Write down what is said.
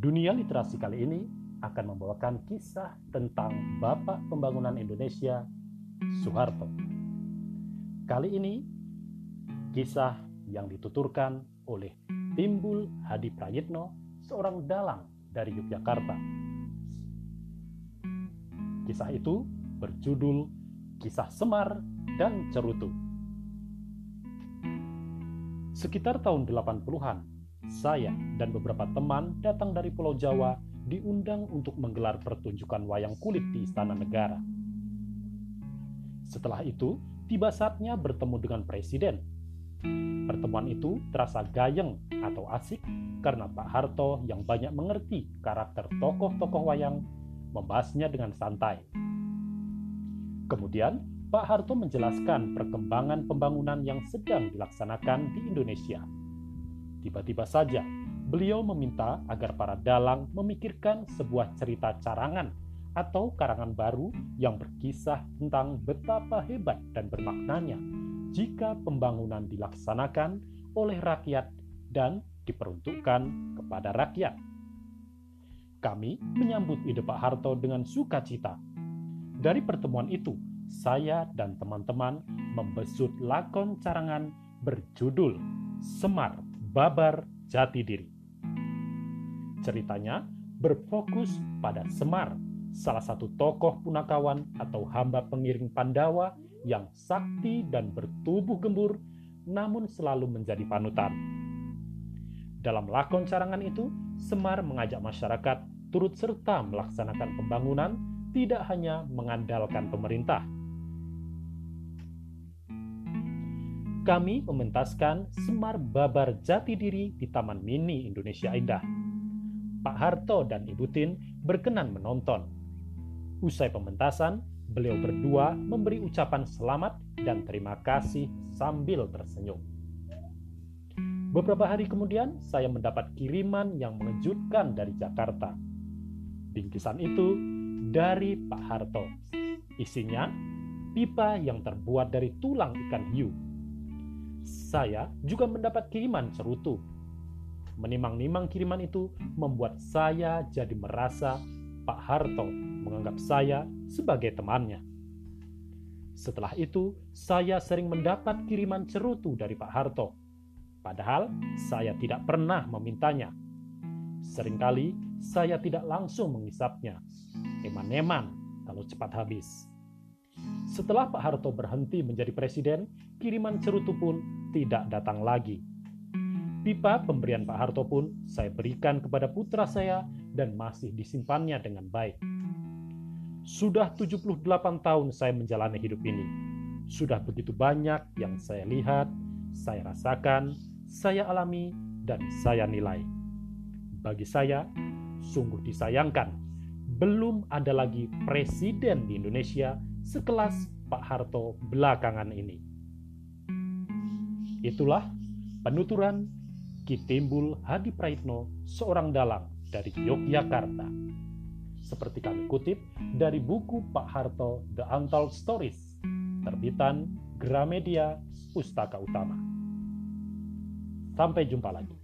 Dunia literasi kali ini akan membawakan kisah tentang Bapak Pembangunan Indonesia, Soeharto. Kali ini, kisah yang dituturkan oleh Timbul Hadi Prayitno, seorang dalang dari Yogyakarta. Kisah itu berjudul Kisah Semar dan Cerutu. Sekitar tahun 80-an, saya dan beberapa teman datang dari Pulau Jawa diundang untuk menggelar pertunjukan wayang kulit di Istana Negara. Setelah itu, tiba saatnya bertemu dengan Presiden. Pertemuan itu terasa gayeng atau asik karena Pak Harto yang banyak mengerti karakter tokoh-tokoh wayang membahasnya dengan santai. Kemudian, Pak Harto menjelaskan perkembangan pembangunan yang sedang dilaksanakan di Indonesia Tiba-tiba saja, beliau meminta agar para dalang memikirkan sebuah cerita carangan atau karangan baru yang berkisah tentang betapa hebat dan bermaknanya jika pembangunan dilaksanakan oleh rakyat dan diperuntukkan kepada rakyat. Kami menyambut ide Pak Harto dengan sukacita. Dari pertemuan itu, saya dan teman-teman membesut lakon carangan berjudul Semar Babar Jati Diri. Ceritanya berfokus pada Semar, salah satu tokoh punakawan atau hamba pengiring Pandawa yang sakti dan bertubuh gembur, namun selalu menjadi panutan. Dalam lakon carangan itu, Semar mengajak masyarakat turut serta melaksanakan pembangunan tidak hanya mengandalkan pemerintah, kami mementaskan Semar Babar Jati Diri di Taman Mini Indonesia Indah. Pak Harto dan Ibu Tin berkenan menonton. Usai pementasan, beliau berdua memberi ucapan selamat dan terima kasih sambil tersenyum. Beberapa hari kemudian, saya mendapat kiriman yang mengejutkan dari Jakarta. Bingkisan itu dari Pak Harto. Isinya pipa yang terbuat dari tulang ikan hiu saya juga mendapat kiriman cerutu. Menimang-nimang kiriman itu membuat saya jadi merasa Pak Harto menganggap saya sebagai temannya. Setelah itu, saya sering mendapat kiriman cerutu dari Pak Harto. Padahal saya tidak pernah memintanya. Seringkali saya tidak langsung mengisapnya. Eman-eman kalau cepat habis. Setelah Pak Harto berhenti menjadi presiden, kiriman cerutu pun tidak datang lagi. Pipa pemberian Pak Harto pun saya berikan kepada putra saya dan masih disimpannya dengan baik. Sudah 78 tahun saya menjalani hidup ini. Sudah begitu banyak yang saya lihat, saya rasakan, saya alami, dan saya nilai. Bagi saya, sungguh disayangkan, belum ada lagi presiden di Indonesia sekelas Pak Harto belakangan ini. Itulah penuturan Kitimbul Hadi Praitno, seorang dalang dari Yogyakarta. Seperti kami kutip dari buku Pak Harto The Untold Stories, terbitan Gramedia Pustaka Utama. Sampai jumpa lagi.